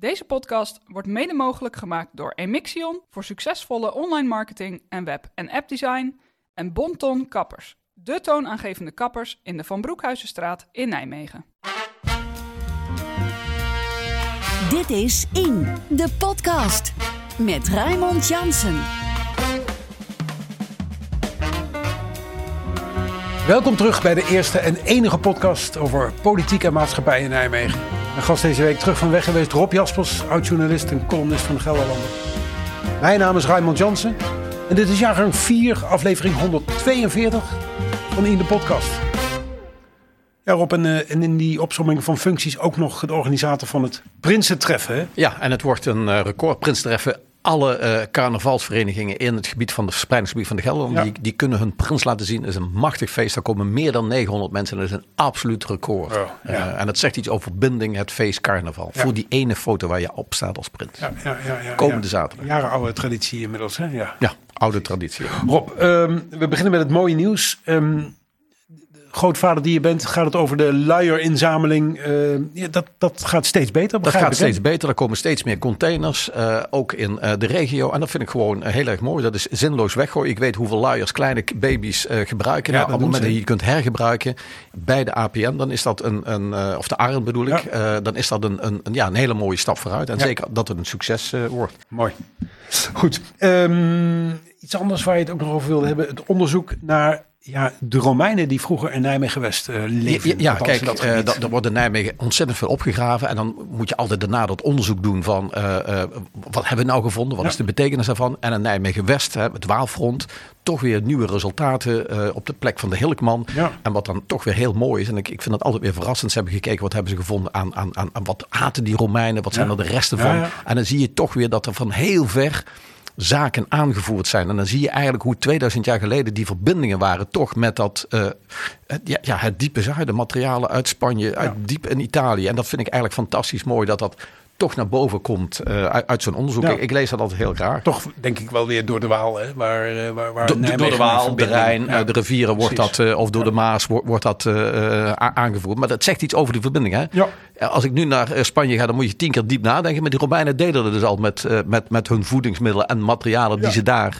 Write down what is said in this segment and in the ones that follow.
Deze podcast wordt mede mogelijk gemaakt door Emixion voor succesvolle online marketing en web- en appdesign en Bonton Kappers, de toonaangevende kappers in de Van Broekhuizenstraat in Nijmegen. Dit is In, de podcast. Met Raymond Jansen. Welkom terug bij de eerste en enige podcast over politiek en maatschappij in Nijmegen. Gast deze week terug van weg geweest, Rob Jaspers, oud-journalist en columnist van de Gelderlander. Mijn naam is Raymond Jansen en dit is jaargang 4, aflevering 142 van In de podcast. Ja Rob, en, eh, en in die opzomming van functies ook nog de organisator van het Prinsentreffen. Ja, en het wordt een uh, record Prinstreffen. Alle uh, carnavalsverenigingen in het gebied van de verspreidingsgebied van de Gelderland, Ja. die, die kunnen hun prins laten zien. Het is een machtig feest. Daar komen meer dan 900 mensen. en Dat is een absoluut record. Ja. Eh, en dat zegt iets over binding, het feest carnaval. Ja. Voor die ene foto waar je op staat als prins. Komende zaterdag. Jarenoude traditie inmiddels, hè? Ja. Ja, oude traditie. Rob, ehm, we beginnen met het mooie nieuws. Ehm, grootvader die je bent, gaat het over de luierinzameling. Eh, ja, dat, dat gaat steeds beter, Dat gaat ik, steeds beter. Er komen steeds meer containers, eh, ook in eh, de regio. En dat vind ik gewoon heel erg mooi. Dat is zinloos weggooien. Ik weet hoeveel luiers kleine baby's gebruiken. Ja, nou, op het moment dat je kunt hergebruiken bij de APN, dan is dat een, een of de ARN bedoel ik, Ja. dan is dat een, een, ja, een hele mooie stap vooruit. En zeker dat het een succes wordt. Mooi. Goed. Ehm, iets anders waar je het ook nog over wilde hebben. Het onderzoek naar ja, de Romeinen die vroeger in Nijmegen-West eh Ja, leefden. ja, Althans kijk, dat eh, er wordt in Nijmegen ontzettend veel opgegraven. En dan moet je altijd daarna dat onderzoek doen van eh, eh, wat hebben we nou gevonden? Wat Ja. is de betekenis daarvan? En in Nijmegen-West, hè, het Waalfront, toch weer nieuwe resultaten eh, op de plek van de Hilkman. Ja. En wat dan toch weer heel mooi is, en ik, ik vind dat altijd weer verrassend. Ze hebben gekeken, wat hebben ze gevonden aan, aan, aan, aan wat aten die Romeinen? Wat zijn Ja. er de resten Ja, van? ja. En dan zie je toch weer dat er van heel ver zaken aangevoerd zijn. En dan zie je eigenlijk hoe 2000 jaar geleden die verbindingen waren toch met dat eh, het, ja, ja, het diepe zuiden, materialen uit Spanje, uit diep in Italië. En dat vind ik eigenlijk fantastisch mooi dat dat toch naar boven komt eh, uit, uit zo'n onderzoek. Ja. Ik, ik lees dat altijd heel graag. Toch denk ik wel weer door de Waal, hè, waar, eh, waar, waar Do- door de Waal, de Rijn, Ja. de rivieren wordt precies. dat, eh, of door de Maas wordt, wordt dat aangevoerd. Maar dat zegt iets over die verbinding. Hè? Ja. Als ik nu naar Spanje ga, dan moet je tien keer diep nadenken. Maar die Romeinen deden dat dus al met, met, met hun voedingsmiddelen en materialen die ze daar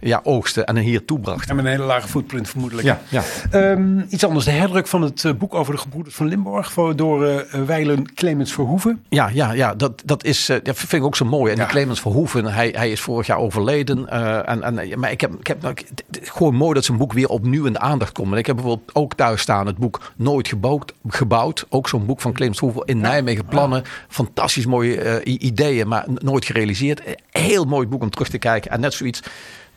ja, oogsten en hier toebrachten. En met een hele lage footprint vermoedelijk. Ja, ja. Ehm, iets anders, de herdruk van het boek over de gebroeders van Limburg voor, door Weilen Clemens Verhoeven. Ja, ja, ja dat, dat is, eh, dat vind ik ook zo mooi. En Ja. die Clemens Verhoeven, hij, hij is vorig jaar overleden. eh, en, en, maar ik heb, ik heb nou, gewoon mooi dat zijn boek weer opnieuw in de aandacht komt. En ik heb bijvoorbeeld ook thuis staan het boek Nooit gebouwd. gebouwd. Ook zo'n boek van Clemens Verhoeven in Nijmegen. Plannen, fantastisch mooie eh, ideeën, maar nooit gerealiseerd. Eh, Heel mooi boek om terug te kijken. En net zoiets.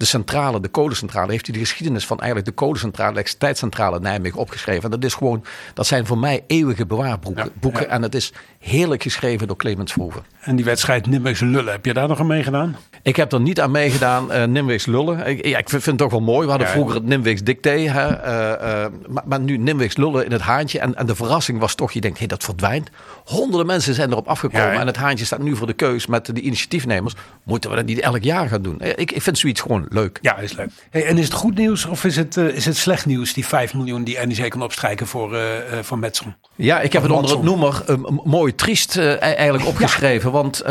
De centrale, de kolencentrale, heeft hij de geschiedenis van eigenlijk de kolencentrale, de elektriciteitscentrale Nijmegen opgeschreven. En dat is gewoon, dat zijn voor mij eeuwige bewaarboeken. Ja, boeken. ja. En het is heerlijk geschreven door Clemens Verhoeven. En die wedstrijd Nijmeegse Lullen, heb je daar nog aan meegedaan? Ik heb er niet aan meegedaan, eh Nimwegs lullen. Ik, ja, ik vind, het toch wel mooi. We hadden Ja, vroeger het Nimwegs dicté. Hè, eh, eh, maar, maar nu Nimwegs lullen in het haantje. En, en de verrassing was toch, je denkt, hé, dat verdwijnt. Honderden mensen zijn erop afgekomen. En het haantje staat nu voor de keus met de initiatiefnemers. Moeten we dat niet elk jaar gaan doen? Eh, Ik, ik vind zoiets gewoon leuk. Ja, is leuk. Hey, en is het goed nieuws of is het, eh, is het slecht nieuws, die 5 miljoen die NEC kan opstrijken voor, eh, voor Metson? Ja, ik heb Of het onder het noemer mooi triest e- eigenlijk opgeschreven. Want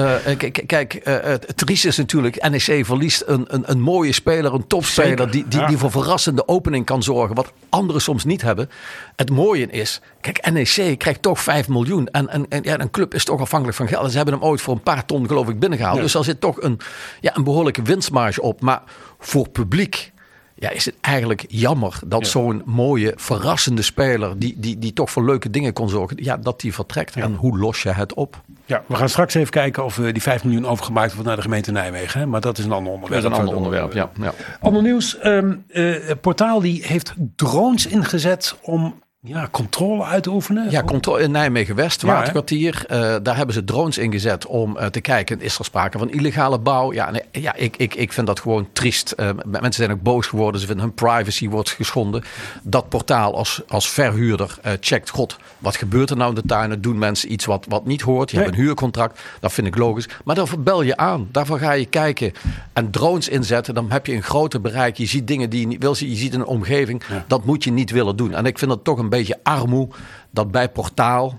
kijk, het triest is natuurlijk, NEC verliest een, een, een mooie speler, een topspeler... Zeker, die, die, ja. die voor verrassende opening kan zorgen, wat anderen soms niet hebben. Het mooie is, kijk, NEC krijgt toch 5 miljoen. En, en, en ja, een club is toch afhankelijk van geld. En ze hebben hem ooit voor een paar ton geloof ik binnengehaald. Ja. Dus daar zit toch een, ja, een behoorlijke winstmarge op. Maar voor publiek... Ja, is het eigenlijk jammer dat zo'n mooie, verrassende speler, die, die, die toch voor leuke dingen kon zorgen, ja, dat die vertrekt. En hoe los je het op? Ja, we gaan straks even kijken of eh, die 5 miljoen overgemaakt wordt naar de gemeente Nijmegen. Hè? Maar dat is een ander onderwerp. ja. ja. Ander nieuws. ehm, eh, het portaal die heeft drones ingezet om ja, controle uit te oefenen. Ja, controle in Nijmegen-West, Ja, hè? Waterkwartier. eh, daar hebben ze drones ingezet om eh, te kijken, is er sprake van illegale bouw? Ja, nee, ja ik, ik, ik vind dat gewoon triest. Eh, mensen zijn ook boos geworden. Ze vinden hun privacy wordt geschonden. Dat portaal als, als verhuurder eh, checkt, god, wat gebeurt er nou in de tuinen? Doen mensen iets wat, wat niet hoort? Je Nee. hebt een huurcontract, dat vind ik logisch. Maar daarvoor bel je aan. Daarvoor ga je kijken en drones inzetten. Dan heb je een groter bereik. Je ziet dingen die je niet wil zien. Je ziet een omgeving. Dat moet je niet willen doen. En ik vind het toch een beetje armoe dat bij portaal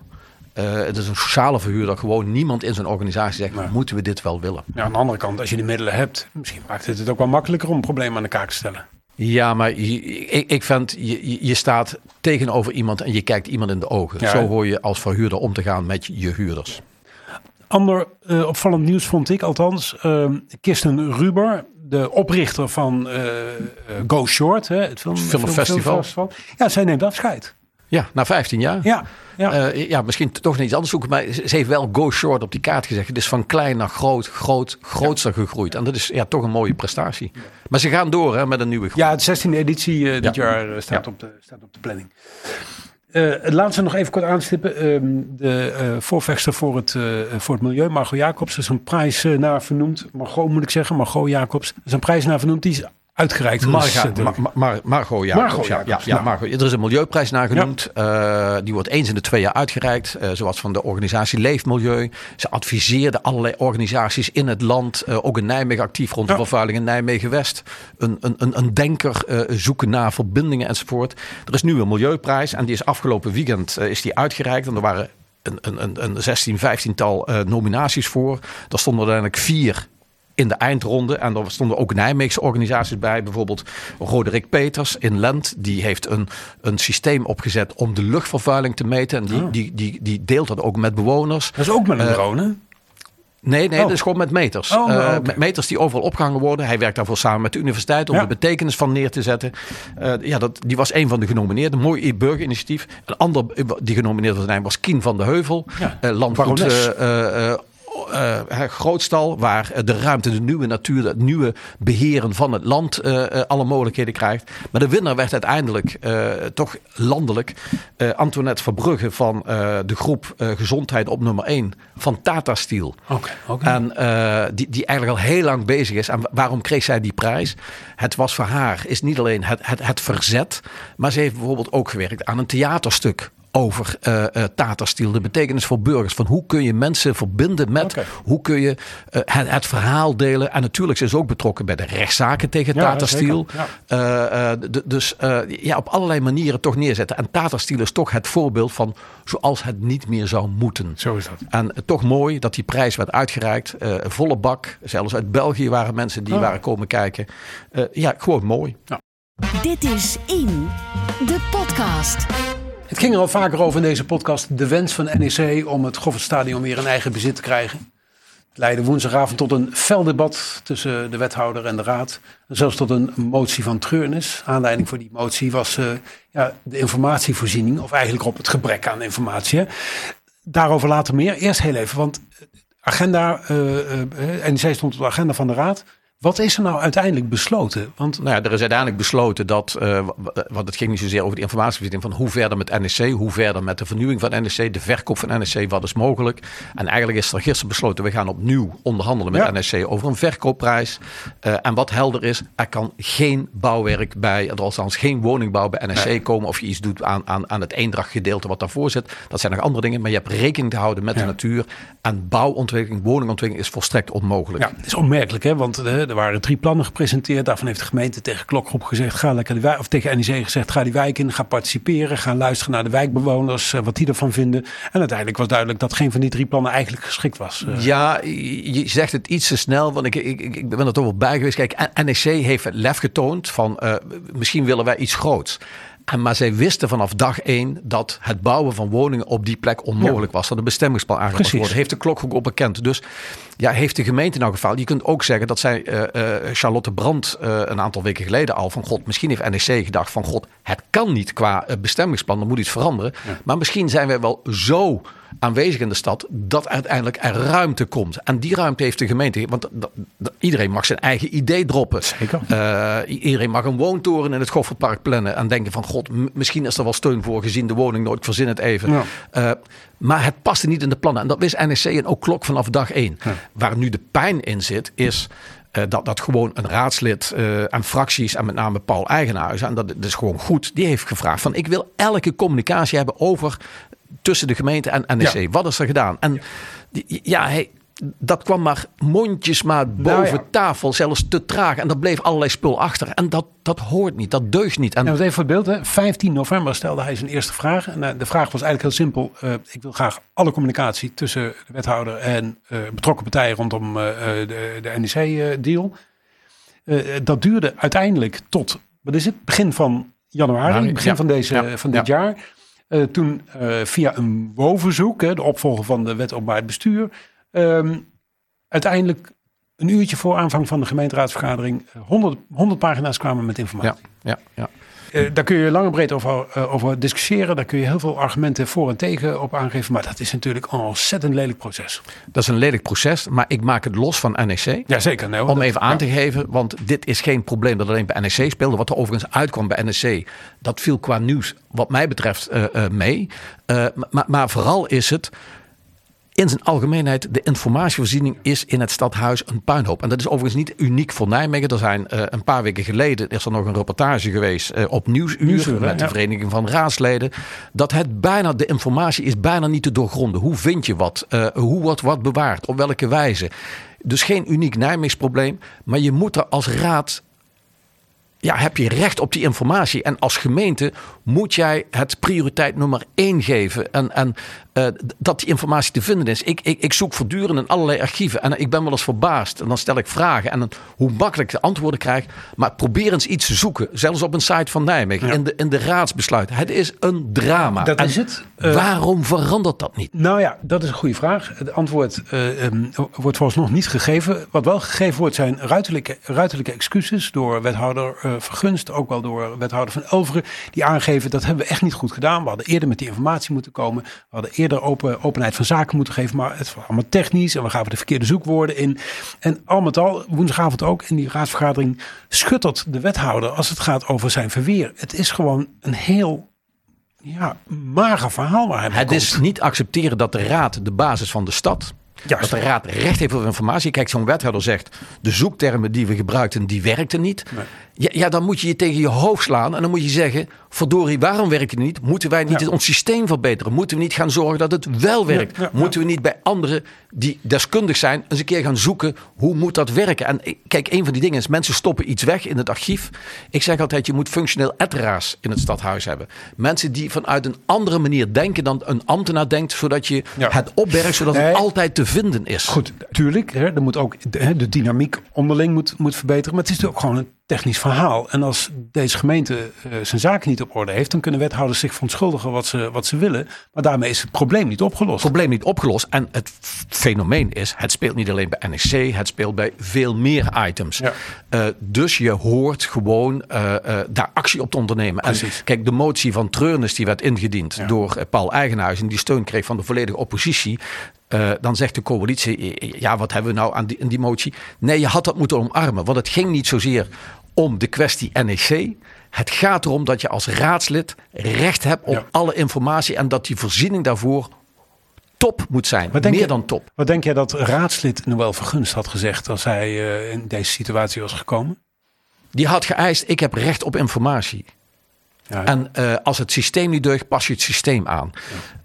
Eh, het is een sociale verhuurder. Gewoon niemand in zijn organisatie zegt, moeten we dit wel willen? Ja, aan de andere kant, als je die middelen hebt, misschien maakt het het ook wel makkelijker om problemen aan de kaak te stellen. Ja, maar ik, ik vind, je, je- staat tegenover iemand en je kijkt iemand in de ogen. Ja. Zo hoor je als verhuurder om te gaan met je huurders. Ander eh, opvallend nieuws vond ik althans. ehm, Kirsten Ruber, de oprichter van eh, Go Short, hè, het film, Filmfestival. filmfestival. Ja, zij neemt afscheid. Ja, na 15 jaar. Ja, ja. Eh, ja, misschien toch nog iets anders zoeken. Maar ze heeft wel go short op die kaart gezegd. Het is van klein naar groot, groot, grootster gegroeid. En dat is ja, toch een mooie prestatie. Maar ze gaan door hè, met een nieuwe groep. ja, de 16e editie eh, dit Ja. jaar eh, staat, op de, staat op de planning. Eh het laatste nog even kort aanstippen. Ehm, de eh voorvechter voor het, voor het milieu, Margot Jacobs, is een prijs naar vernoemd. Margot moet ik zeggen, Margot Jacobs. Is een prijs naar vernoemd, die is uitgereikt. Marga, recentelijk. Ma- Ma- Margot Jacobs. Margot ja, ja, ja, nou. Margot. Er is een milieuprijs nagenoemd. Eh, die wordt eens in de twee jaar uitgereikt. eh, zoals van de organisatie Leefmilieu. Ze adviseerde allerlei organisaties in het land. eh, ook in Nijmegen actief rond de Ja. vervuiling in Nijmegen-West. Een, een, een, een denker zoeken naar verbindingen enzovoort. Er is nu een milieuprijs. En die is afgelopen weekend is die uitgereikt. En er waren een, een, een, een 16, 15-tal eh, nominaties voor. Daar stonden uiteindelijk vier in de eindronde. En er stonden ook Nijmeegse organisaties bij. Bijvoorbeeld Roderick Peters in Lent. Die heeft een, een systeem opgezet om de luchtvervuiling te meten. En die, Oh. die, die, die deelt dat ook met bewoners. Dat is ook met een Eh, drone? Nee, nee, Oh. dat is gewoon met meters. Oh, Eh, met meters die overal opgehangen worden. Hij werkt daarvoor samen met de universiteit om Ja. de betekenis van neer te zetten. Eh, ja, dat, die was een van de genomineerden. Mooi burgerinitiatief. Een ander die genomineerd was, was Kien van de Heuvel. Ja, landgoed eh, Grootstal, waar eh, de ruimte, de nieuwe natuur, het nieuwe beheren van het land eh, alle mogelijkheden krijgt. Maar de winnaar werd uiteindelijk toch landelijk Antoinette Verbrugge van de groep Gezondheid op nummer 1 van Tata Steel. En die, die eigenlijk al heel lang bezig is. En wa- waarom kreeg zij die prijs? Het was voor haar is niet alleen het, het, het verzet, maar ze heeft bijvoorbeeld ook gewerkt aan een theaterstuk over eh eh, Tata Steel, de betekenis voor burgers. Van hoe kun je mensen verbinden met, hoe kun je eh, het, het verhaal delen. En natuurlijk is ze ook betrokken bij de rechtszaken tegen Ja. Eh, eh, dus eh, ja, op allerlei manieren toch neerzetten. En Tata Steel is toch het voorbeeld van zoals het niet meer zou moeten. Zo is dat. En eh, toch mooi dat die prijs werd uitgereikt. Eh, volle bak. Zelfs uit België waren mensen die Oh. waren komen kijken. Eh, ja, gewoon mooi. Dit is In, de podcast. Het ging er al vaker over in deze podcast. De wens van NEC om het Goffertstadion weer in eigen bezit te krijgen. Het leidde woensdagavond tot een fel debat tussen de wethouder en de raad. En zelfs tot een motie van treurnis. Aanleiding voor die motie was eh, ja, de informatievoorziening. Of eigenlijk op het gebrek aan informatie. Daarover later meer. Eerst heel even, want agenda, eh, eh, NEC stond op de agenda van de raad. Wat is er nou uiteindelijk besloten? Want Nou ja, er is uiteindelijk besloten dat, w- want het ging niet zozeer over de informatievoorziening, van hoe verder met NEC, hoe verder met de vernieuwing van NEC, de verkoop van NEC, wat is mogelijk. En eigenlijk is er gisteren besloten, we gaan opnieuw onderhandelen met Ja. NEC over een verkoopprijs. Eh, en wat helder is, er kan geen bouwwerk bij, er althans geen woningbouw bij NEC Nee. komen of je iets doet aan, aan, aan het eendrachtgedeelte wat daarvoor zit. Dat zijn nog andere dingen, maar je hebt rekening te houden met Ja. de natuur. En bouwontwikkeling, woningontwikkeling is volstrekt onmogelijk. Ja, het is onmerkelijk, hè? want eh, er waren drie plannen gepresenteerd. Daarvan heeft de gemeente tegen Klokgroep gezegd: ga lekker de wijk, of tegen NEC gezegd: ga die wijk in, ga participeren, ga luisteren naar de wijkbewoners, eh, wat die ervan vinden. En uiteindelijk was duidelijk dat geen van die drie plannen eigenlijk geschikt was. Eh, Ja, je zegt het iets te snel, want ik, ik, ik ben er toch wel bij geweest. Kijk, NEC heeft lef getoond van eh, misschien willen wij iets groots. En, maar zij wisten vanaf dag één dat het bouwen van woningen op die plek onmogelijk was. Dat een bestemmingsplan aangepast wordt. Heeft de klokgroep ook bekend. Dus ja, heeft de gemeente nou gefaald? Je kunt ook zeggen dat zij eh, eh, Charlotte Brandt eh, een aantal weken geleden al van god, misschien heeft NEC gedacht van god, het kan niet qua bestemmingsplan, er moet iets veranderen. Maar misschien zijn wij wel zo aanwezig in de stad dat uiteindelijk er ruimte komt. En die ruimte heeft de gemeente, want iedereen mag zijn eigen idee droppen. Zeker. Eh, iedereen mag een woontoren in het Goffertpark plannen en denken van god, misschien is er wel steun voor gezien de woning nooit, ik verzin het even. Ja. Eh, maar het paste niet in de plannen. En dat wist NEC en ook Klok vanaf dag één. Waar nu de pijn in zit, is eh, dat, dat gewoon een raadslid en fracties, en met name Paul Eigenhuizen, en dat, dat is gewoon goed, die heeft gevraagd van ik wil elke communicatie hebben over tussen de gemeente en NEC. Ja. Wat is er gedaan? En die- ja, hij, dat kwam maar mondjesmaat Nou boven ja. tafel, zelfs te traag. En dat bleef allerlei spul achter. En dat, dat hoort niet, dat deugt niet. En wat even voor het beeld, hè. 15 november stelde hij zijn eerste vraag. En eh, de vraag was eigenlijk heel simpel. Eh, ik wil graag alle communicatie tussen de wethouder en eh, betrokken partijen rondom de, de NEC-deal. dat duurde uiteindelijk tot, wat is het, begin van januari, begin ja. van, deze, Ja. van dit jaar. Eh, toen eh, via een WO-verzoek, hè, de opvolger van de wet openbaar bestuur, ehm, uiteindelijk een uurtje voor aanvang van de gemeenteraadsvergadering eh, 100, 100 pagina's kwamen met informatie. ja, ja, ja. Eh, daar kun je lang en breed over, eh, over discussiëren. Daar kun je heel veel argumenten voor en tegen op aangeven. Maar dat is natuurlijk een ontzettend lelijk proces. Dat is een lelijk proces, maar ik maak het los van NEC. Jazeker. Nee. Om even aan te geven, want dit is geen probleem dat alleen bij NEC speelde. Wat er overigens uitkwam bij NEC, dat viel qua nieuws wat mij betreft eh, mee. Maar, maar vooral is het in zijn algemeenheid, de informatievoorziening is in het stadhuis een puinhoop. En dat is overigens niet uniek voor Nijmegen. Er zijn eh, een paar weken geleden is er nog een reportage geweest eh, op Nieuwsuur, met de. Vereniging van Raadsleden. Dat het bijna, de informatie is bijna niet te doorgronden. Hoe vind je wat? Eh, hoe wordt wat bewaard? Op welke wijze? Dus geen uniek Nijmeegs probleem. Maar je moet er als raad ja, heb je recht op die informatie. En als gemeente moet jij het prioriteit nummer één geven. En, en eh, dat die informatie te vinden is. Ik, ik, ik zoek voortdurend in allerlei archieven. En ik ben wel eens verbaasd. En dan stel ik vragen. En dan, hoe makkelijk ik de antwoorden krijg. Maar probeer eens iets te zoeken. Zelfs op een site van Nijmegen. Ja. In, de, in de raadsbesluit. Het is een drama. Dat En is het. Eh, waarom verandert dat niet? Nou ja, dat is een goede vraag. Het antwoord eh, ehm, wordt volgens nog niet gegeven. Wat wel gegeven wordt zijn ruiterlijke, ruiterlijke excuses door wethouder Vergunst, ook wel door wethouder van Elveren, die aangeven dat hebben we echt niet goed gedaan. We hadden eerder met die informatie moeten komen. We hadden eerder open, openheid van zaken moeten geven, maar het was allemaal technisch en we gaven de verkeerde zoekwoorden in. En al met al, woensdagavond ook in die raadsvergadering, schuttert de wethouder als het gaat over zijn verweer. Het is gewoon een heel ja, mager verhaal waar hij Het komt. is niet accepteren dat de raad de basis van de stad. Juist. Dat de raad recht heeft op informatie. Kijk, zo'n wethouder zegt: de zoektermen die we gebruikten, die werkten niet. Nee. Ja, ja, dan moet je je tegen je hoofd slaan. En dan moet je zeggen: verdorie, waarom werkt het niet? Moeten wij niet Ja. ons systeem verbeteren? Moeten we niet gaan zorgen dat het wel werkt? Ja, ja, ja. Moeten we niet bij anderen die deskundig zijn, eens een keer gaan zoeken hoe moet dat werken? En ik- kijk, een van die dingen is: mensen stoppen iets weg in het archief. Ik zeg altijd: je moet functioneel etteraars in het stadhuis hebben. Mensen die vanuit een andere manier denken dan een ambtenaar denkt, zodat je Ja. het opbergt, zodat Nee. het altijd te vinden is. Goed, tuurlijk. Hè, er moet ook de, hè, de dynamiek onderling moet, moet verbeteren. Maar het is natuurlijk ook gewoon een technisch verhaal. En als deze gemeente eh, zijn zaken niet op orde heeft, dan kunnen wethouders zich verontschuldigen wat ze, wat ze willen. Maar daarmee is het probleem niet opgelost. probleem niet opgelost. En het fenomeen is, het speelt niet alleen bij NEC, het speelt bij veel meer items. Ja. Eh, dus je hoort gewoon eh, daar actie op te ondernemen. En kijk, de motie van Treurnis die werd ingediend Ja. door Paul Eigenhuis en die steun kreeg van de volledige oppositie. Dan zegt de coalitie, ja, wat hebben we nou aan die, in die motie? Nee, je had dat moeten omarmen. Want het ging niet zozeer om de kwestie NEC. Het gaat erom dat je als raadslid recht hebt op Ja. alle informatie en dat die voorziening daarvoor top moet zijn. Wat Meer je- dan top. Wat denk jij dat raadslid Noël Vergunst had gezegd als hij eh, in deze situatie was gekomen? Die had geëist, ik heb recht op informatie. Ja, En eh, als het systeem niet deugt, pas je het systeem aan.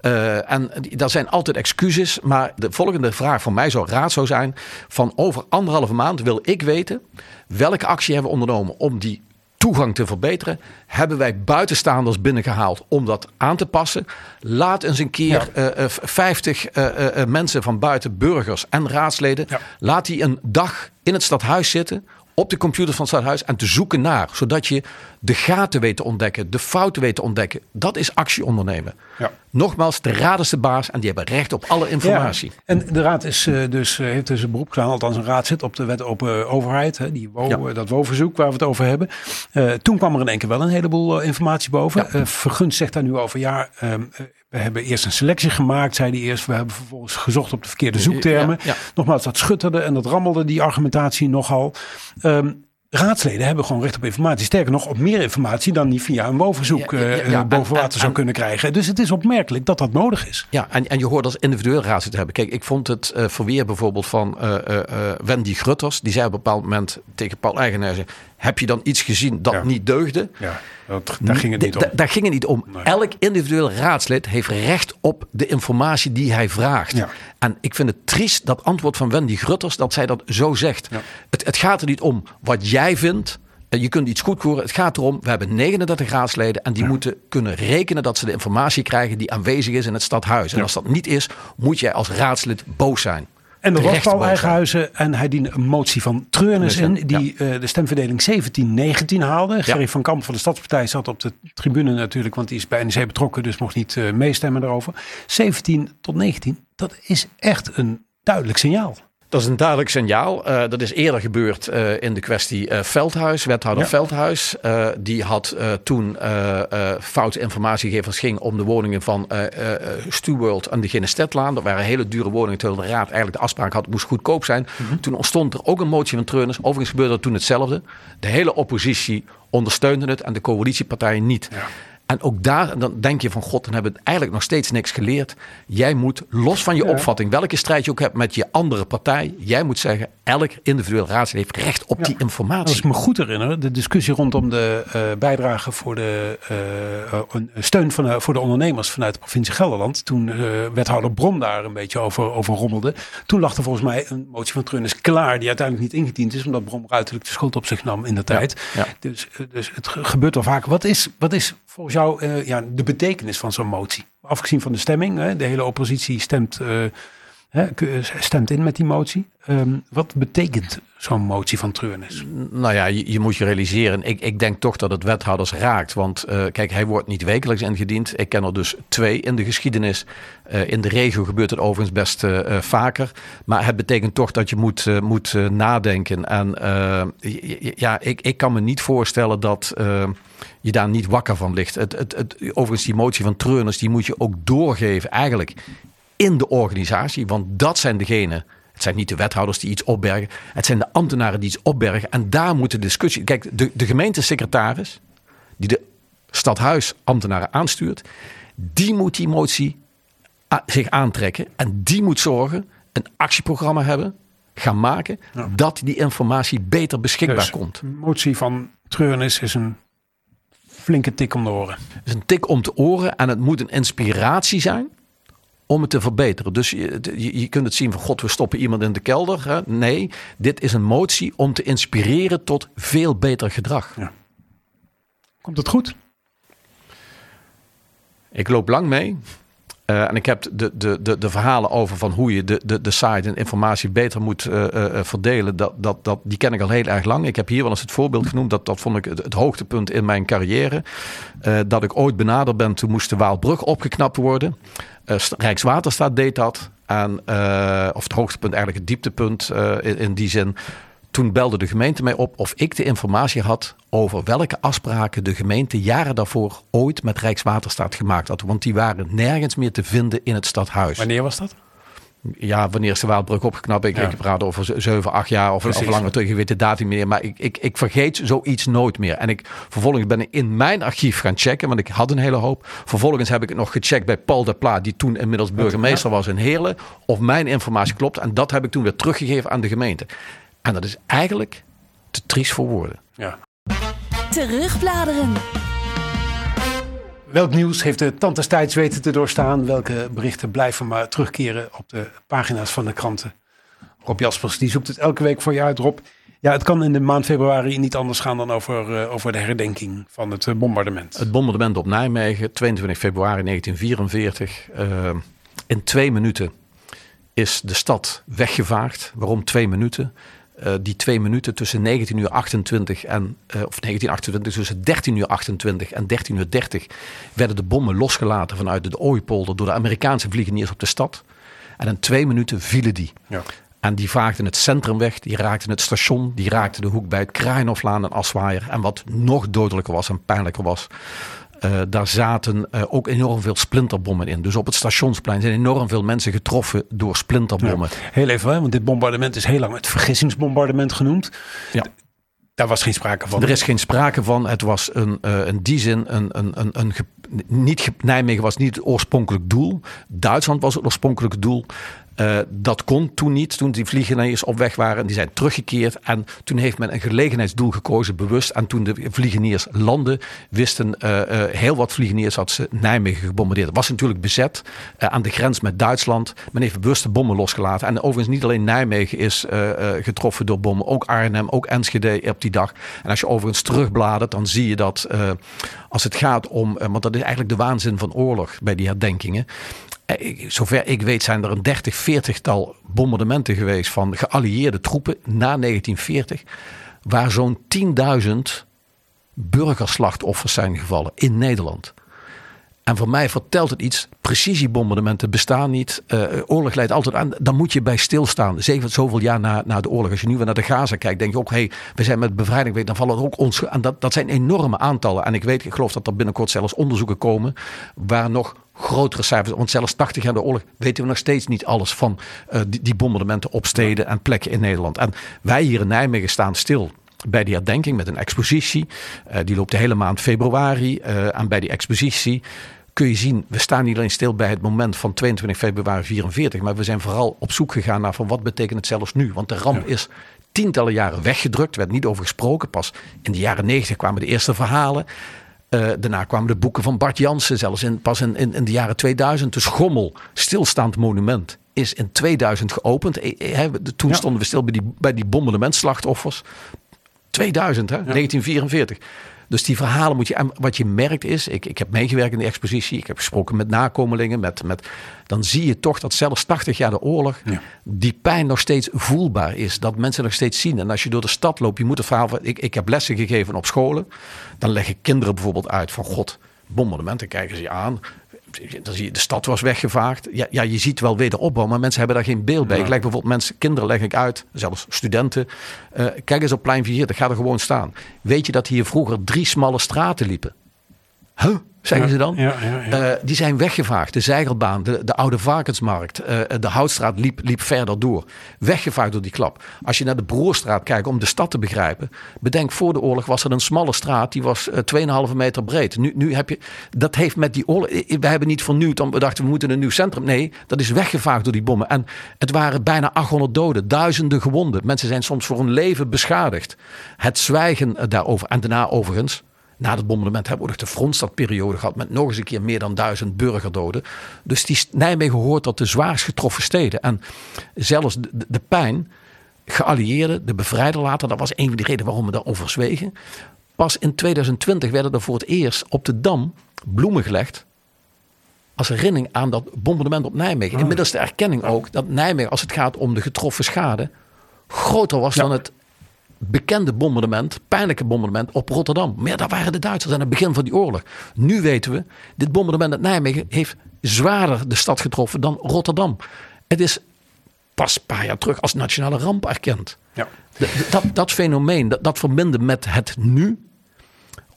Eh, en daar zijn altijd excuses. Maar de volgende vraag van mij zou raad zou zijn: van over anderhalve maand wil ik weten welke actie hebben we ondernomen om die toegang te verbeteren. Hebben wij buitenstaanders binnengehaald om dat aan te passen? Laat eens een keer Ja. eh, eh, 50 eh, mensen van buiten, burgers en raadsleden, Ja. laat die een dag in het stadhuis zitten. Op de computer van het stadhuis en te zoeken naar. Zodat je de gaten weet te ontdekken, de fouten weet te ontdekken. Dat is actie ondernemen. Ja. Nogmaals, de raad is de baas en die hebben recht op alle informatie. Ja, en de raad is, eh, dus, eh, heeft dus een beroep gedaan, althans een raad zit op de wet open overheid, hè, die WO, Ja. eh, dat WO-verzoek waar we het over hebben. Eh, toen kwam er in één keer wel een heleboel eh, informatie boven. Eh, Vergunst zegt daar nu over, ja, ehm, eh, we hebben eerst een selectie gemaakt, zei hij eerst. We hebben vervolgens gezocht op de verkeerde zoektermen. Ja, ja. Nogmaals, dat schutterde en dat rammelde die argumentatie nogal. Ehm, Raadsleden hebben gewoon recht op informatie. Sterker nog, op meer informatie dan die via een WO-verzoek Ja, ja, ja, eh, boven En- water zou en- kunnen krijgen. Dus het is opmerkelijk dat dat nodig is. Ja, en, en je hoort als individueel raadslid te hebben. Kijk, ik vond het eh, verweer bijvoorbeeld van eh, Wendy Grutters. Die zei op een bepaald moment tegen Paul Eigenhuizen... Heb je dan iets gezien dat Ja. niet deugde? Ja, dat, daar ging het niet om. da- Daar ging het niet om. Nee. Elk individueel raadslid heeft recht op de informatie die hij vraagt. Ja. En ik vind het triest dat antwoord van Wendy Grutters dat zij dat zo zegt. Ja. Het, het gaat er niet om wat jij vindt. En Je kunt iets goedkeuren. Het gaat erom, we hebben 39 raadsleden en die moeten kunnen rekenen dat ze de informatie krijgen die aanwezig is in het stadhuis. En als dat niet is, moet jij als raadslid boos zijn. En er boos zijn. Eigenhuizen en hij diende een motie van treurnis in. Ja. Die eh, de stemverdeling 17-19 haalde. Gerry van Kamp van de Stadspartij zat op de tribune natuurlijk. Want die is bij NEC betrokken. Dus mocht niet eh, meestemmen erover. 17 tot 19. Dat is echt een duidelijk signaal. Dat is een duidelijk signaal. Eh, dat is eerder gebeurd eh, in de kwestie eh, Veldhuis, wethouder Ja. Veldhuis. Die had toen foute informatie gegeven. als Het ging om de woningen van Stuworld en de Ginnestedlaan. Dat waren hele dure woningen terwijl de raad eigenlijk de afspraak had, het moest goedkoop zijn. Mhm. Toen ontstond er ook een motie van treurnis. Overigens gebeurde er toen hetzelfde. De hele oppositie ondersteunde het en de coalitiepartijen niet. En ook daar, dan denk je van god, dan hebben we eigenlijk nog steeds niks geleerd. Jij moet, los van je Ja. opvatting, welke strijd je ook hebt met je andere partij, jij moet zeggen, elk individueel raadslid heeft recht op die Als informatie. ik me goed herinner, de discussie rondom de eh, bijdrage voor de een steun van, voor de ondernemers vanuit de provincie Gelderland. Toen eh, wethouder Brom daar een beetje over, over rommelde. Toen lag er volgens mij een motie van treurnis klaar, die uiteindelijk niet ingediend is, omdat Brom ruiterlijk de schuld op zich nam in de tijd. ja. Dus, dus het ge- gebeurt wel vaak. Wat is, wat is volgens jou eh, ja, de betekenis van zo'n motie? Afgezien van de stemming, hè, de hele oppositie stemt, eh, stemt in met die motie. Ehm, wat betekent zo'n motie van treurnis? Nou ja, je, je moet je realiseren. Ik, ik denk toch dat het wethouders raakt. Want eh, kijk, hij wordt niet wekelijks ingediend. Ik ken er dus twee in de geschiedenis. Eh, in de regio gebeurt het overigens best vaker. Maar het betekent toch dat je moet, moet nadenken. En ja, ik, ik kan me niet voorstellen dat je daar niet wakker van ligt. Het, het, het, overigens, die motie van treurnis, die moet je ook doorgeven eigenlijk in de organisatie. Want dat zijn degenen. Het zijn niet de wethouders die iets opbergen. Het zijn de ambtenaren die iets opbergen. En daar moet de discussie. Kijk, de, de gemeentesecretaris, die de stadhuisambtenaren aanstuurt, die moet die motie zich aantrekken. En die moet zorgen, een actieprogramma hebben, gaan maken, dat die informatie beter beschikbaar Dus komt. een motie van treurnis is een flinke tik om de oren. Het is een tik om te oren en het moet een inspiratie zijn om het te verbeteren. Dus je, je, je kunt het zien van god, we stoppen iemand in de kelder. Hè? Nee, dit is een motie om te inspireren tot veel beter gedrag. Komt het goed? Ik loop lang mee. Eh, en ik heb de, de, de, de verhalen over van hoe je de, de, de site en informatie beter moet eh, eh, verdelen. Dat, dat, dat, die ken ik al heel erg lang. Ik heb hier wel eens het voorbeeld genoemd. Dat, dat vond ik het, hoogtepunt in mijn carrière. Dat ik ooit benaderd ben. Toen moest de Waalbrug opgeknapt worden. St- Rijkswaterstaat deed dat. En, of het hoogtepunt, eigenlijk het dieptepunt in, in die zin. Toen belde de gemeente mij op of ik de informatie had over welke afspraken de gemeente jaren daarvoor ooit met Rijkswaterstaat gemaakt had. Want die waren nergens meer te vinden in het stadhuis. Wanneer was dat? Ja, wanneer is de Waalbrug opgeknapt? Ik, Ja. ik praat over z- zeven, acht jaar of, of Precies. langer terug. Ik weet de datum meer. Maar ik, ik, ik vergeet zoiets nooit meer. En ik, vervolgens ben ik in mijn archief gaan checken. Want ik had een hele hoop. Vervolgens heb ik het nog gecheckt bij Paul de Pla. Die toen inmiddels burgemeester was in Heerlen. Of mijn informatie klopt. En dat heb ik toen weer teruggegeven aan de gemeente. En dat is eigenlijk te triest voor woorden. Ja. Terugbladeren. Welk nieuws heeft de tand des tijds weten te doorstaan? Welke berichten blijven maar terugkeren op de pagina's van de kranten? Rob Jaspers, die zoekt het elke week voor je uit, Rob. Ja, het kan in de maand februari niet anders gaan dan over, eh, over de herdenking van het eh, bombardement. Het bombardement op Nijmegen, 22 februari 1944. Eh, in twee minuten is de stad weggevaagd. Waarom twee minuten? Eh, die twee minuten tussen 19 uur 28 en, eh, of 1928, tussen 13 uur 28 en 13 uur 30 werden de bommen losgelaten vanuit de Ooipolder door de Amerikaanse vliegeniers op de stad. En in twee minuten vielen die. Ja. En die vaagden het centrum weg, die raakten het station, die raakten de hoek bij het Kraaienhoflaan en Aswaaier. En wat nog dodelijker was en pijnlijker was, eh, daar zaten eh, ook enorm veel splinterbommen in. Dus op het stationsplein zijn enorm veel mensen getroffen door splinterbommen. Heel even, hè, want dit bombardement is heel lang het vergissingsbombardement genoemd. Ja. Daar was geen sprake van. Er is geen sprake van. Het was een, eh, in die zin een, een, een, een, niet, Nijmegen was niet het oorspronkelijk doel. Duitsland was het oorspronkelijke doel. Uh, dat kon toen niet, toen die vliegeniers op weg waren. Die zijn teruggekeerd. En toen heeft men een gelegenheidsdoel gekozen, bewust. En toen de vliegeniers landden, wisten uh, uh, heel wat vliegeniers dat ze Nijmegen gebombardeerd. Het was natuurlijk bezet aan de grens met Duitsland. Men heeft bewust de bommen losgelaten. En overigens niet alleen Nijmegen is getroffen door bommen. Ook Arnhem, ook Enschede op die dag. En als je overigens terugbladert, dan zie je dat als het gaat om... want dat is eigenlijk de waanzin van oorlog bij die herdenkingen. Eh, zover ik weet zijn er een 30, 40 tal bombardementen geweest van geallieerde troepen na 1940. Waar zo'n 10.000 burgerslachtoffers zijn gevallen in Nederland. En voor mij vertelt het iets. Precisiebombardementen bestaan niet. Uh, oorlog leidt altijd aan. Dan moet je bij stilstaan. Zeven, zoveel jaar na, na de oorlog. Als je nu weer naar de Gaza kijkt, denk je ook: hé, hey, we zijn met bevrijding. Dan vallen er ook ons. En dat, dat zijn enorme aantallen. En ik weet, ik geloof dat er binnenkort zelfs onderzoeken komen. waar nog grotere cijfers. Want zelfs 80 jaar de oorlog weten we nog steeds niet alles van uh, die, die bombardementen op steden en plekken in Nederland. En wij hier in Nijmegen staan stil bij die herdenking met een expositie. Uh, die loopt de hele maand februari. Uh, en bij die expositie kun je zien, we staan niet alleen stil bij het moment van 22 februari 44, maar we zijn vooral op zoek gegaan naar van wat betekent het zelfs nu. Want de ramp is tientallen jaren weggedrukt, werd niet over gesproken. Pas in de jaren 90 kwamen de eerste verhalen. Uh, daarna kwamen de boeken van Bart Jansen, zelfs in, pas in, in, in, de jaren 2000. Dus Schommel, stilstaand monument, is in 2000 geopend. Eh, eh, toen stonden we stil bij die, bij die bombardementslachtoffers. 2000, hè? Ja. 1944. Dus die verhalen moet je. En wat je merkt is, ik, ik heb meegewerkt in de expositie, ik heb gesproken met nakomelingen, met, met, dan zie je toch dat zelfs 80 jaar de oorlog, ja. die pijn nog steeds voelbaar is. Dat mensen nog steeds zien. En als je door de stad loopt, je moet het verhaal van. Ik, ik heb lessen gegeven op scholen. Dan leg ik kinderen bijvoorbeeld uit van God, bombardementen kijken ze je aan dan zie je, de stad was weggevaagd. Ja, ja, je ziet wel wederopbouw, maar mensen hebben daar geen beeld bij. Ja. Ik leg bijvoorbeeld mensen, kinderen leg ik uit, zelfs studenten. Uh, kijk eens op plein 4, dat gaat er gewoon staan. Weet je dat hier vroeger drie smalle straten liepen? Huh? Zeggen ze dan. Ja, ja, ja. Uh, die zijn weggevaagd. De Zeigelbaan, de, de Oude Varkensmarkt, uh, de Houtstraat liep, liep verder door. Weggevaagd door die klap. Als je naar de Broerstraat kijkt om de stad te begrijpen. Bedenk, voor de oorlog was er een smalle straat. Die was uh, 2,5 meter breed. Nu, nu heb je, dat heeft met die oorlog... We hebben niet vernieuwd, we dachten we moeten een nieuw centrum. Nee, dat is weggevaagd door die bommen. En het waren bijna 800 doden, duizenden gewonden. Mensen zijn soms voor hun leven beschadigd. Het zwijgen daarover. En daarna overigens na het bombardement hebben we nog de frontstadperiode gehad met nog eens een keer meer dan duizend burgerdoden. Dus die Nijmegen hoort tot de zwaarst getroffen steden. En zelfs de, de pijn, geallieerden, de bevrijder later, dat was een van de redenen waarom we daarover zwegen. Pas in 2020 werden er voor het eerst op de Dam bloemen gelegd. Als herinnering aan dat bombardement op Nijmegen. Inmiddels de erkenning ook dat Nijmegen, als het gaat om de getroffen schade, groter was ja. dan het bekende bombardement, pijnlijke bombardement op Rotterdam. Maar ja, daar waren de Duitsers aan het begin van die oorlog. Nu weten we, dit bombardement uit Nijmegen heeft zwaarder de stad getroffen dan Rotterdam. Het is pas een paar jaar terug als nationale ramp erkend. Ja. Dat, dat fenomeen, dat, dat verbinden met het nu,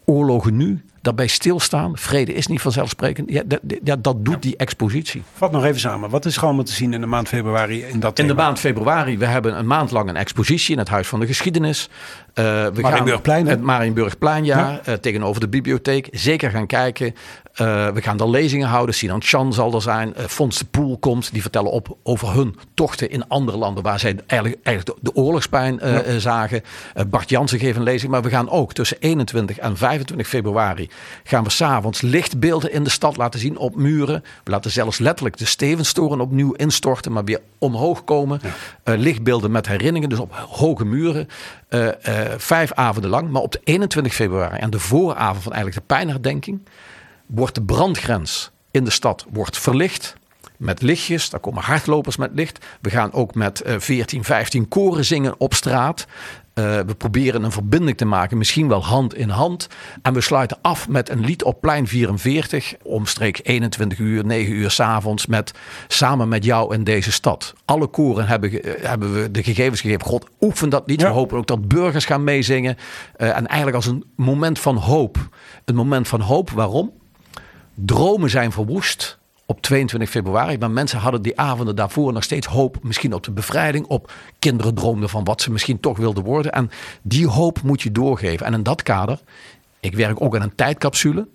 oorlogen nu, daarbij stilstaan. Vrede is niet vanzelfsprekend. Ja, dat, dat doet die expositie. Vat nog even samen. Wat is er allemaal te zien in de maand februari in dat In thema? de maand februari, we hebben een maand lang een expositie in het Huis van de Geschiedenis. Uh, we Marienburgplein. Het Marienburgplein, ja. ja. Uh, tegenover de bibliotheek. Zeker gaan kijken. Uh, we gaan er lezingen houden. Sinan Chan zal er zijn. Uh, Fons de Poel komt. Die vertellen op over hun tochten in andere landen. Waar zij eigenlijk, eigenlijk de, de oorlogspijn uh, ja. zagen. Bart Jansen geeft een lezing. Maar we gaan ook tussen 21 en 25 februari. Gaan we s'avonds lichtbeelden in de stad laten zien op muren. We laten zelfs letterlijk de Stevenstoren opnieuw instorten. Maar weer omhoog komen. Ja. lichtbeelden met herinneringen. Dus op hoge muren. vijf avonden lang. Maar op de 21 februari. En de vooravond van eigenlijk de pijnherdenking wordt de brandgrens in de stad wordt verlicht. Met lichtjes, daar komen hardlopers met licht. We gaan ook met uh, 14, 15 koren zingen op straat. Uh, we proberen een verbinding te maken, misschien wel hand in hand. En we sluiten af met een lied op plein 44, omstreeks 21 uur, 9 uur s'avonds, met Samen met jou in deze stad. Alle koren hebben, uh, hebben we de gegevens gegeven. God, oefen dat lied. Ja. We hopen ook dat burgers gaan meezingen. Uh, en eigenlijk als een moment van hoop. Een moment van hoop, waarom? Dromen zijn verwoest op 22 februari. Maar mensen hadden die avonden daarvoor nog steeds hoop. Misschien op de bevrijding. Op kinderen droomden van wat ze misschien toch wilden worden. En die hoop moet je doorgeven. En in dat kader, ik werk ook aan een tijdcapsule.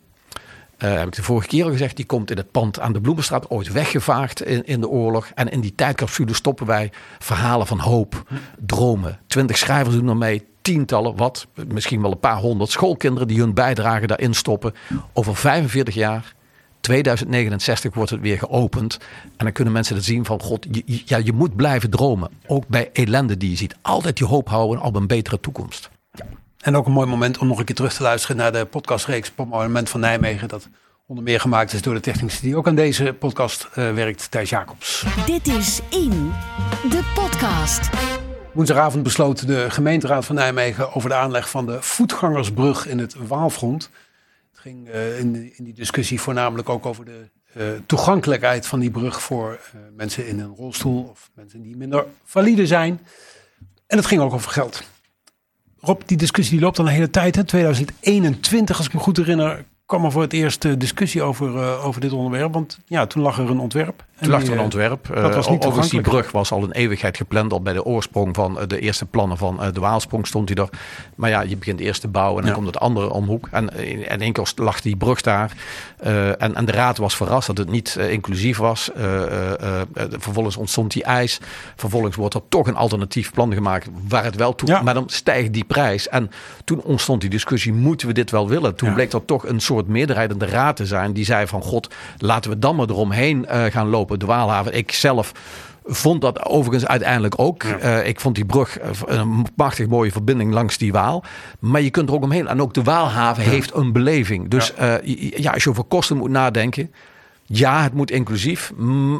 eh, heb ik de vorige keer al gezegd, die komt in het pand aan de Bloemenstraat, ooit weggevaagd in, in de oorlog. En in die tijdcapsule stoppen wij verhalen van hoop, dromen. Twintig schrijvers doen er mee, tientallen, wat, misschien wel een paar honderd schoolkinderen die hun bijdrage daarin stoppen. Over 45 jaar 2069 wordt het weer geopend. En dan kunnen mensen het zien van, god, je, ja, je moet blijven dromen. Ook bij ellende die je ziet. Altijd je hoop houden op een betere toekomst. En ook een mooi moment om nog een keer terug te luisteren naar de podcastreeks Moment van Nijmegen. Dat onder meer gemaakt is door de technicus die ook aan deze podcast uh, werkt, Thijs Jacobs. Dit is In, de podcast. Woensdagavond besloot de gemeenteraad van Nijmegen over de aanleg van de voetgangersbrug in het Waalfront ging uh, in, in, die discussie voornamelijk ook over de uh, toegankelijkheid van die brug voor uh, mensen in een rolstoel of mensen die minder valide zijn. En het ging ook over geld. Rob, die discussie die loopt al een hele tijd. Hè? 2021, als ik me goed herinner, kwam er voor het eerst discussie over, over dit onderwerp. Want ja, toen lag er een ontwerp. Toen lag er een ontwerp. Dat was niet Overigens, die brug was al een eeuwigheid gepland. Al bij de oorsprong van de eerste plannen van de Waalsprong stond hij er. Maar ja, je begint eerst te bouwen en dan komt het andere omhoek. En in één keer lag die brug daar. En, en de raad was verrast dat het niet inclusief was. Vervolgens ontstond die ijs. Vervolgens wordt er toch een alternatief plan gemaakt waar het wel toe. Ja. Maar dan stijgt die prijs. En toen ontstond die discussie, moeten we dit wel willen? Toen ja. bleek er toch een soort meerderheid in de raad te zijn. Die zei van, god, laten we dan maar eromheen gaan lopen. De Waalhaven. Ik zelf vond dat overigens uiteindelijk ook. Ja. Uh, ik vond die brug een machtig mooie verbinding langs die Waal. Maar je kunt er ook omheen. En ook de Waalhaven ja. heeft een beleving. Dus ja. Uh, ja, als je over kosten moet nadenken. Ja, het moet inclusief,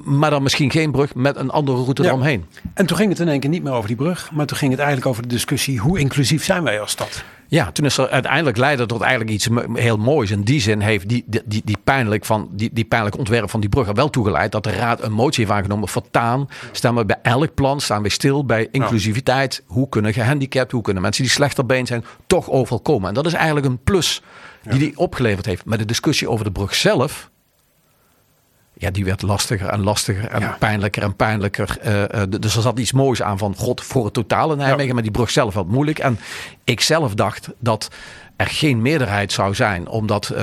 maar dan misschien geen brug met een andere route ja. eromheen. En toen ging het in één keer niet meer over die brug, maar toen ging het eigenlijk over de discussie: hoe inclusief zijn wij als stad? Ja, toen is er uiteindelijk leidde tot eigenlijk iets heel moois. In die zin heeft die, die, die, pijnlijk van, die, die pijnlijk ontwerp van die brug er wel toegeleid dat de raad een motie heeft aangenomen. Vertaan, staan we bij elk plan, staan we stil bij inclusiviteit. Hoe kunnen gehandicapt, hoe kunnen mensen die slechter been zijn, toch overal komen. En dat is eigenlijk een plus die die opgeleverd heeft. Maar de discussie over de brug zelf, ja, die werd lastiger en lastiger en ja. pijnlijker en pijnlijker. Uh, uh, dus er zat iets moois aan van God voor het totale Nijmegen. Ja. Maar die brug zelf had moeilijk. En ik zelf dacht dat er geen meerderheid zou zijn. Omdat uh,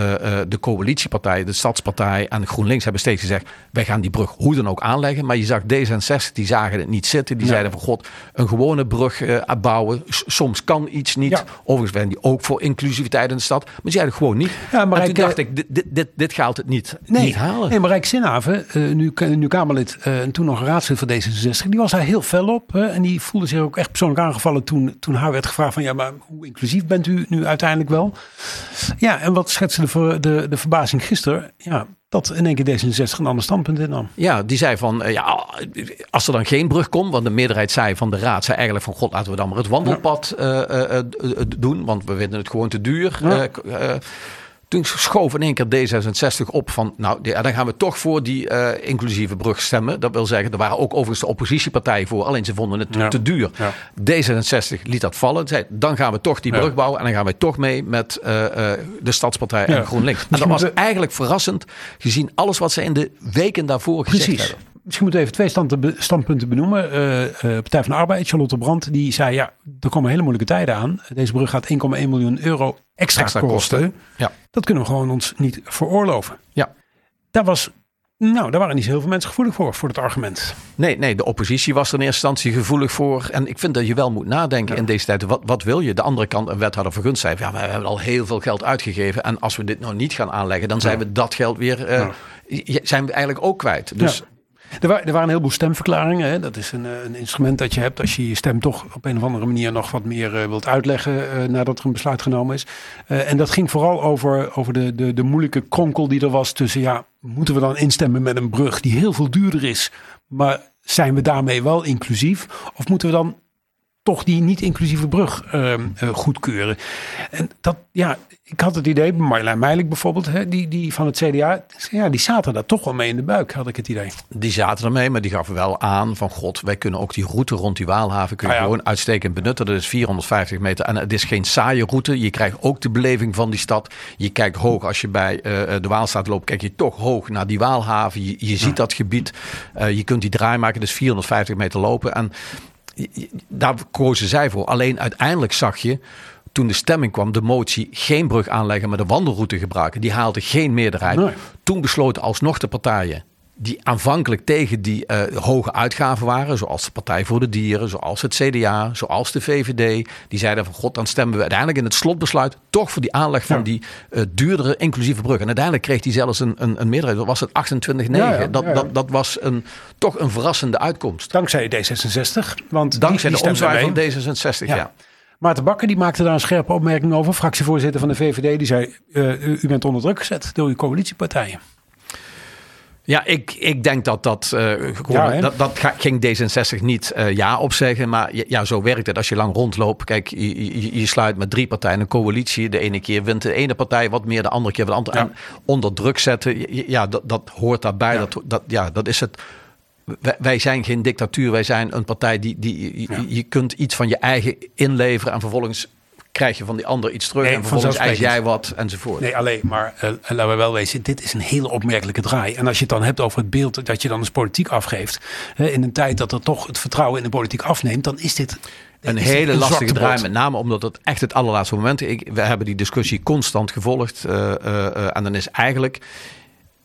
de coalitiepartijen, de Stadspartij en GroenLinks hebben steeds gezegd... wij gaan die brug hoe dan ook aanleggen. Maar je zag D66, die zagen het niet zitten. Die ja. zeiden van god, een gewone brug uh, bouwen. Soms kan iets niet. Ja. Overigens werden die ook voor inclusiviteit in de stad. Maar die zeiden gewoon niet. Ja, maar en toen dacht ik, dit, dit, dit, dit gaat het niet, nee, niet halen. Nee, maar Rijk Zinhaven, uh, nu, nu Kamerlid en toen nog raadslid van D66... die was daar heel fel op. en die voelde zich ook echt persoonlijk aangevallen toen, toen haar werd gevraagd van... ja, maar hoe inclusief bent u nu uiteindelijk wel. Ja, en wat schetste de, de, de verbazing gisteren? Ja, dat in één keer D66 een ander standpunt innam. Ja, die zei van, ja, als er dan geen brug komt, want de meerderheid zei van de raad, zei eigenlijk van, god, laten we dan maar het wandelpad ja. uh, uh, doen, want we vinden het gewoon te duur. Ja. Toen schoof in één keer D66 op van, nou, ja, dan gaan we toch voor die uh, inclusieve brug stemmen. Dat wil zeggen, er waren ook overigens de oppositiepartijen voor, alleen ze vonden het ja. te duur. Ja. D66 liet dat vallen, zei, dan gaan we toch die brug bouwen en dan gaan wij toch mee met uh, uh, de Stadspartij en GroenLinks. En dat was eigenlijk verrassend, gezien alles wat ze in de weken daarvoor gezegd Precies. hebben. Misschien moeten we even twee standpunten benoemen. Uh, uh, Partij van de Arbeid, Charlotte Brandt, die zei ja, er komen hele moeilijke tijden aan. Deze brug gaat 1,1 miljoen euro extra, extra kosten. kosten. Ja. Dat kunnen we gewoon ons niet veroorloven. Ja. Daar was nou, daar waren niet zo heel veel mensen gevoelig voor, voor het argument. Nee, nee, de oppositie was er in eerste instantie gevoelig voor. En ik vind dat je wel moet nadenken ja. in deze tijd. Wat, wat wil je? De andere kant, een wethouder vergunst zei, ja, we hebben al heel veel geld uitgegeven. En als we dit nou niet gaan aanleggen, dan zijn ja. we dat geld weer, uh, ja. zijn we eigenlijk ook kwijt. Dus er, er, waren een heleboel stemverklaringen. Hè. Dat is een, een, instrument dat je hebt als je je stem toch op een of andere manier nog wat meer uh, wilt uitleggen uh, nadat er een besluit genomen is. En dat ging vooral over, over de, de, de moeilijke kronkel die er was tussen, ja, moeten we dan instemmen met een brug die heel veel duurder is, maar zijn we daarmee wel inclusief? Of moeten we dan toch die niet-inclusieve brug uh, uh, goedkeuren. En dat, ja, ik had het idee, Marjolein Meilik bijvoorbeeld, hè, die, die van het CDA, ja, die zaten daar toch wel mee in de buik, had ik het idee. Die zaten ermee, maar die gaven wel aan van god, wij kunnen ook die route rond die Waalhaven kunnen ah, ja. gewoon uitstekend benutten. Dat is 450 meter en het is geen saaie route. Je krijgt ook de beleving van die stad. Je kijkt hoog, als je bij uh, de Waalstraat loopt, kijk je toch hoog naar die Waalhaven. Je, je ziet ja. dat gebied. Je kunt die draai maken, dus 450 meter lopen en daar kozen zij voor. Alleen uiteindelijk zag je toen de stemming kwam, de motie geen brug aanleggen, maar de wandelroute gebruiken, die haalde geen meerderheid. Nee. Toen besloten alsnog de partijen die aanvankelijk tegen die eh, hoge uitgaven waren, zoals de Partij voor de Dieren, zoals het CDA, zoals de VVD, die zeiden van god, dan stemmen we uiteindelijk in het slotbesluit toch voor die aanleg van Ja. die eh, duurdere inclusieve brug. En uiteindelijk kreeg die zelfs een, een, een meerderheid. Dat was het 28-9. Ja, ja, dat. Dat, dat was een, toch een verrassende uitkomst. Dankzij D66. Want Dankzij die, die de omzwaai van mee. D66, Ja. Maarten Bakker die maakte daar een scherpe opmerking over. Fractievoorzitter van de VVD. Die zei, eh, u, u bent onder druk gezet door uw coalitiepartijen. Ja, ik, ik denk dat dat, eh, gewoon, Ja, hè? dat, dat ga- ging D66 niet eh, ja op zeggen. Maar ja, zo werkt het als je lang rondloopt. Kijk, je, je, je sluit met drie partijen een coalitie. De ene keer wint de ene partij wat meer, de andere keer wat de andere. Ja. En onder druk zetten, ja, dat, dat hoort daarbij. Ja. Dat, dat, ja, dat is het. Wij, wij zijn geen dictatuur. Wij zijn een partij die, die je kunt iets van je eigen inleveren. En vervolgens krijg je van die ander iets terug. Nee, en vervolgens eis jij wat enzovoort. Nee, alleen maar eh, laten we wel wezen, dit is een hele opmerkelijke draai. En als je het dan hebt over het beeld dat je dan als politiek afgeeft, in een tijd dat er toch het vertrouwen in de politiek afneemt, dan is dit Een is hele lastige draai, met name omdat het echt het allerlaatste moment is. Ik, we hebben die discussie constant gevolgd. eh, eh, en dan is eigenlijk,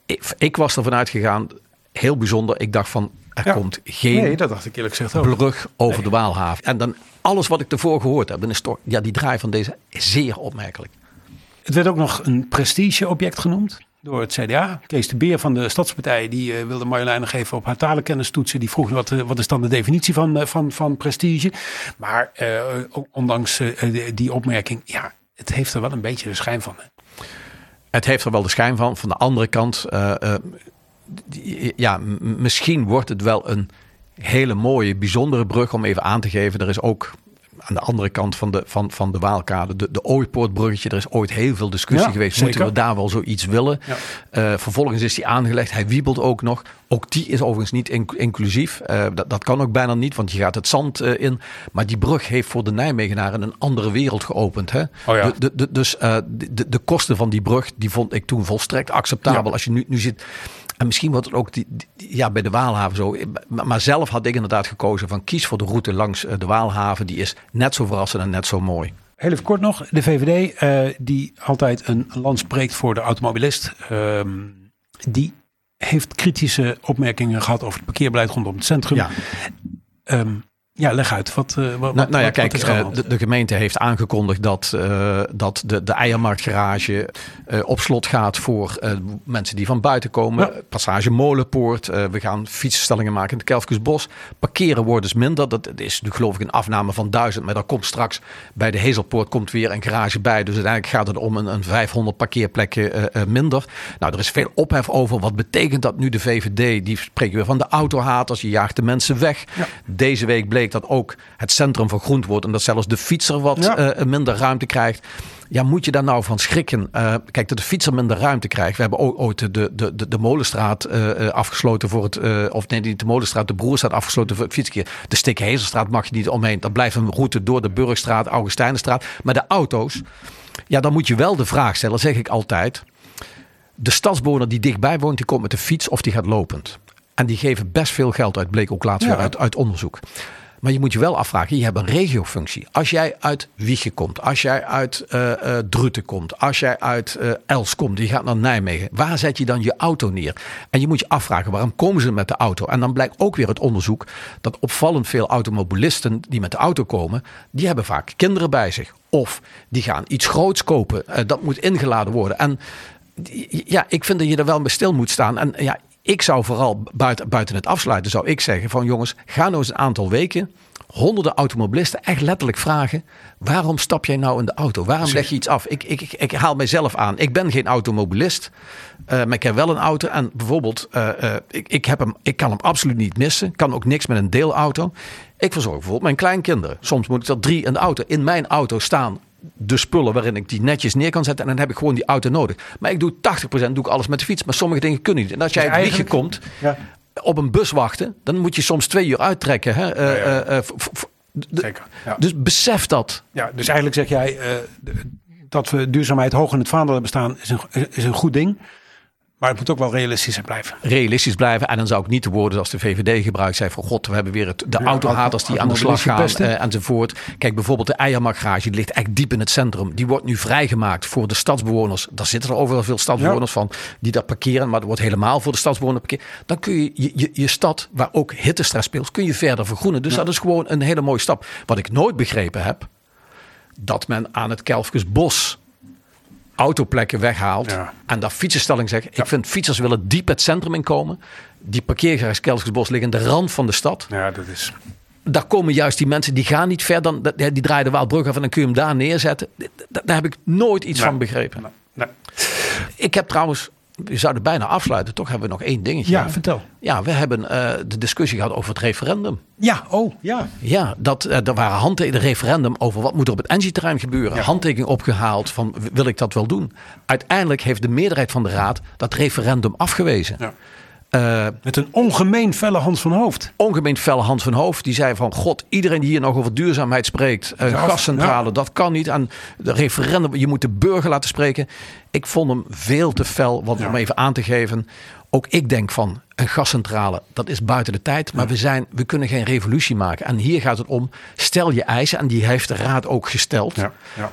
ik, ik was ervan uitgegaan, heel bijzonder. Ik dacht van, er Ja. komt geen Nee, dat dacht ik eerlijk gezegd ook. brug over de Waalhaven. En dan alles wat ik ervoor gehoord heb, is toch, ja, die draai van deze zeer opmerkelijk. Het werd ook nog een prestigeobject genoemd door het CDA. Kees de Beer van de Stadspartij die eh, wilde Marjolein nog even op haar talenkennis toetsen. Die vroeg wat, eh, wat is dan de definitie van, eh, van, van prestige. Maar eh, ondanks die- opmerking, ja, het heeft er wel een beetje de schijn van. hè. Het heeft er wel de schijn van. Van de andere kant, ja, misschien wordt het wel een hele mooie, bijzondere brug om even aan te geven. Er is ook aan de andere kant van de, van, van de Waalkade, de, de Ooipoortbruggetje. Er is ooit heel veel discussie Ja, geweest. zeker. Moeten we daar wel zoiets willen? Ja. Eh, vervolgens is die aangelegd. Hij wiebelt ook nog. Ook die is overigens niet inc- inclusief. Eh, dat, dat kan ook bijna niet, want je gaat het zand eh, in. Maar die brug heeft voor de Nijmegenaren een andere wereld geopend. Hè? Oh ja. De- de, de- dus de, de- kosten van die brug, die vond ik toen volstrekt acceptabel. Als je nu, nu zit. En misschien wordt het ook die, die- ja, bij de Waalhaven zo. Maar, zelf had ik inderdaad gekozen van kies voor de route langs eh, de Waalhaven. Die is net zo verrassend en net zo mooi. Heel even kort nog. De VVD, eh, die altijd een land spreekt voor de automobilist. ehm, die heeft kritische opmerkingen gehad over het parkeerbeleid rondom het centrum. Ja. Ehm, ja, leg uit. Wat, eh, wat, Nou, nou ja, kijk, eh, de gemeente heeft aangekondigd dat, eh, dat de, de eiermarktgarage op slot gaat voor mensen die van buiten komen. Ja. Passage Molenpoort. we gaan fietsstellingen maken in het Kelfkesbos. Parkeren wordt dus minder. Dat is nu geloof ik een afname van 1000. Maar daar komt straks bij de Hezelpoort komt weer een garage bij. Dus uiteindelijk gaat het om een, een 500 parkeerplekken minder. Nou, er is veel ophef over. Wat betekent dat nu de VVD? Die spreken weer van de autohaters. Je jaagt de mensen weg. Ja. Deze week bleek dat ook het centrum vergroend wordt. En dat zelfs de fietser wat Ja. eh, minder ruimte krijgt. Ja, moet je daar nou van schrikken? Eh, kijk, dat de fietser minder ruimte krijgt. We hebben ook ooit de, de, de, de Molenstraat eh, afgesloten voor het... eh, of nee, niet de Molenstraat, de Broerstraat afgesloten voor het fietsverkeer. De Stikhezelstraat mag je niet omheen. Dat blijft een route door de Burgstraat, Augustijnenstraat. Maar de auto's, ja, dan moet je wel de vraag stellen, zeg ik altijd. De stadsbewoner die dichtbij woont, die komt met de fiets of die gaat lopend. En die geven best veel geld uit, bleek ook laatst Ja. weer uit, uit onderzoek. Maar je moet je wel afvragen, je hebt een regiofunctie. Als jij uit Wiegen komt, als jij uit eh Druten komt, als jij uit eh, Els komt, die gaat naar Nijmegen. Waar zet je dan je auto neer? En je moet je afvragen, waarom komen ze met de auto? En dan blijkt ook weer het onderzoek dat opvallend veel automobilisten die met de auto komen, die hebben vaak kinderen bij zich. Of die gaan iets groots kopen. Dat moet ingeladen worden. En ja, ik vind dat je er wel bij stil moet staan. En ja, ik zou vooral buiten, buiten het afsluiten, zou ik zeggen van jongens, ga nou eens een aantal weken honderden automobilisten echt letterlijk vragen: waarom stap jij nou in de auto? Waarom leg je iets af? Ik, ik, ik, ik haal mijzelf aan. Ik ben geen automobilist, eh, maar ik heb wel een auto. En bijvoorbeeld, eh, eh, ik, ik, heb hem, ik kan hem absoluut niet missen. Kan ook niks met een deelauto. Ik verzorg bijvoorbeeld mijn kleinkinderen. Soms moet ik er drie in de auto. In mijn auto staan de spullen waarin ik die netjes neer kan zetten. En dan heb ik gewoon die auto nodig. Maar ik doe 80% doe ik alles met de fiets. Maar sommige dingen kunnen niet. En als jij Dus uit Wiegen eigenlijk- komt, Ja, op een bus wachten, dan moet je soms twee uur uittrekken. Hè? Eh, Ja, eh, eh, zeker. Ja. Dus besef dat. Ja, dus eigenlijk zeg jij eh, dat we duurzaamheid hoog in het vaandel hebben staan is een, is een goed ding. Maar het moet ook wel realistisch blijven. Realistisch blijven. En dan zou ik niet de woorden zoals de VVD gebruikt zijn van god, we hebben weer het, de Ja, autohaters die aan de slag gaan eh, enzovoort. Kijk, bijvoorbeeld de Eiermarkgarage, die ligt echt diep in het centrum. Die wordt nu vrijgemaakt voor de stadsbewoners. Daar zitten er overal veel stadsbewoners van die daar parkeren. Maar dat wordt helemaal voor de stadsbewoners parkeren. Dan kun je je, je je stad, waar ook hittestress speelt, kun je verder vergroenen. Dus dat is gewoon een hele mooie stap. Wat ik nooit begrepen heb, dat men aan het Kelfkesbos autoplekken weghaalt. Ja. En dat fietsenstelling zegt, ik vind fietsers willen diep het centrum inkomen. Die parkeergarages Kelfkesbos liggen aan de rand van de stad. Ja, dat is... Daar komen juist die mensen, die gaan niet ver. Dan, die draaien de Waalbrug af en dan kun je hem daar neerzetten. Daar, daar heb ik nooit iets Nee. van begrepen. Nee, nee. Ik heb trouwens, we zouden bijna afsluiten. Toch hebben we nog één dingetje. Ja, vertel. Ja, we hebben eh, de discussie gehad over het referendum. Ja, oh, ja. Ja, dat, eh, er waren handtekeningen, referendum over wat moet er op het Engie-terrein gebeuren. Ja. Handtekening opgehaald van wil ik dat wel doen. Uiteindelijk heeft de meerderheid van de raad dat referendum afgewezen. ja. Eh, Met een ongemeen felle Hans van Hoofd. ongemeen felle Hans van Hoofd. Die zei van god, iedereen die hier nog over duurzaamheid spreekt. Een Ja, gascentrale, ja. dat kan niet. En de referendum, je moet de burger laten spreken. Ik vond hem veel te fel, want Ja. om even aan te geven. Ook ik denk van een gascentrale, dat is buiten de tijd. Maar we, zijn, we kunnen geen revolutie maken. En hier gaat het om, stel je eisen. En die heeft de raad ook gesteld. Ja, ja.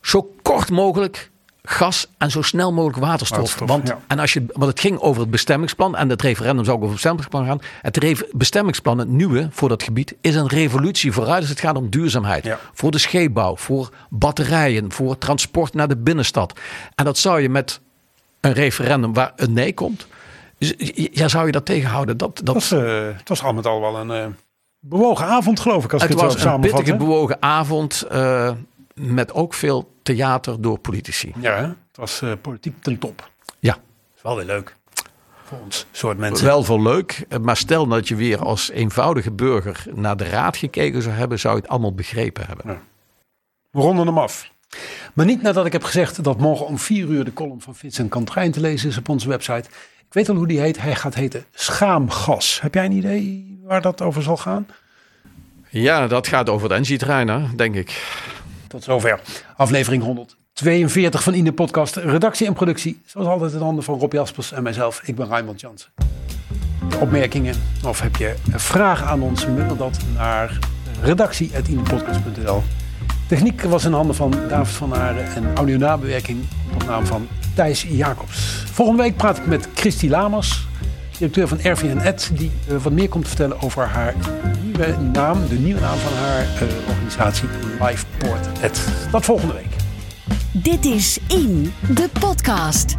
Zo kort mogelijk gas en zo snel mogelijk waterstof. Waterstof, want, ja. en als je, want het ging over het bestemmingsplan en het referendum zou ook over het bestemmingsplan gaan. Het bestemmingsplan, het nieuwe voor dat gebied, is een revolutie vooruit als het gaat om duurzaamheid. Ja. Voor de scheepbouw, voor batterijen, voor transport naar de binnenstad. En dat zou je met een referendum waar een nee komt. Dus, ja, zou je dat tegenhouden? Dat, dat, Het was, eh, het was al met al wel een eh, bewogen avond, geloof ik, als het ik het was zo een pittige, bewogen avond eh, met ook veel theater door politici. Ja, het was eh, politiek ten top. Ja. Is wel weer leuk. Voor ons soort mensen. Wel veel leuk, maar stel dat je weer als eenvoudige burger naar de raad gekeken zou hebben, zou je het allemaal begrepen hebben. We ronden hem af. Maar niet nadat ik heb gezegd dat morgen om vier uur de column van Vincent Kantrein te lezen is op onze website. Ik weet al hoe die heet. Hij gaat heten Schaamgas. Heb jij een idee waar dat over zal gaan? Ja, dat gaat over Engie-terrein, hè, denk ik. Tot zover. Aflevering 142 van In Podcast. Redactie en productie. Zoals altijd in handen van Rob Jaspers en mijzelf. Ik ben Raymond Jansen. Opmerkingen of heb je vragen aan ons? Mail dat naar redactie.inepodcast.nl Techniek was in handen van David van Aarden en audio-nabewerking op naam van Thijs Jacobs. Volgende week praat ik met Christy Lamers, directeur van RVN Ed, die eh, wat meer komt vertellen over haar nieuwe naam, de nieuwe naam van haar eh, organisatie Lifeport Ed. Dat volgende week. Dit is In, de podcast.